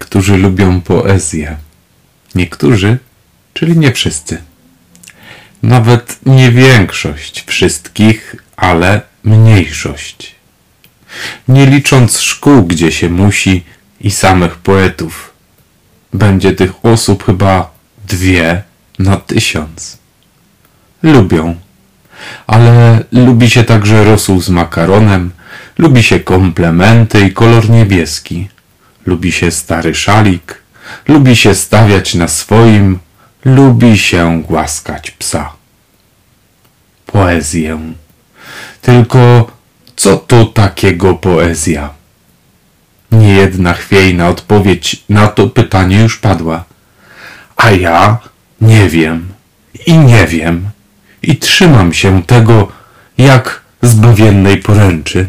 którzy lubią poezję. Niektórzy, czyli nie wszyscy. Nawet nie większość wszystkich, ale mniejszość. Nie licząc szkół, gdzie się musi i samych poetów. Będzie tych osób chyba dwie na tysiąc. Lubią. Ale lubi się także rosół z makaronem, lubi się komplementy i kolor niebieski. Lubi się stary szalik, lubi się stawiać na swoim, lubi się głaskać psa. Poezję. Tylko co to takiego poezja? Niejedna chwiejna odpowiedź na to pytanie już padła. A ja nie wiem i nie wiem i trzymam się tego jak zbawiennej poręczy.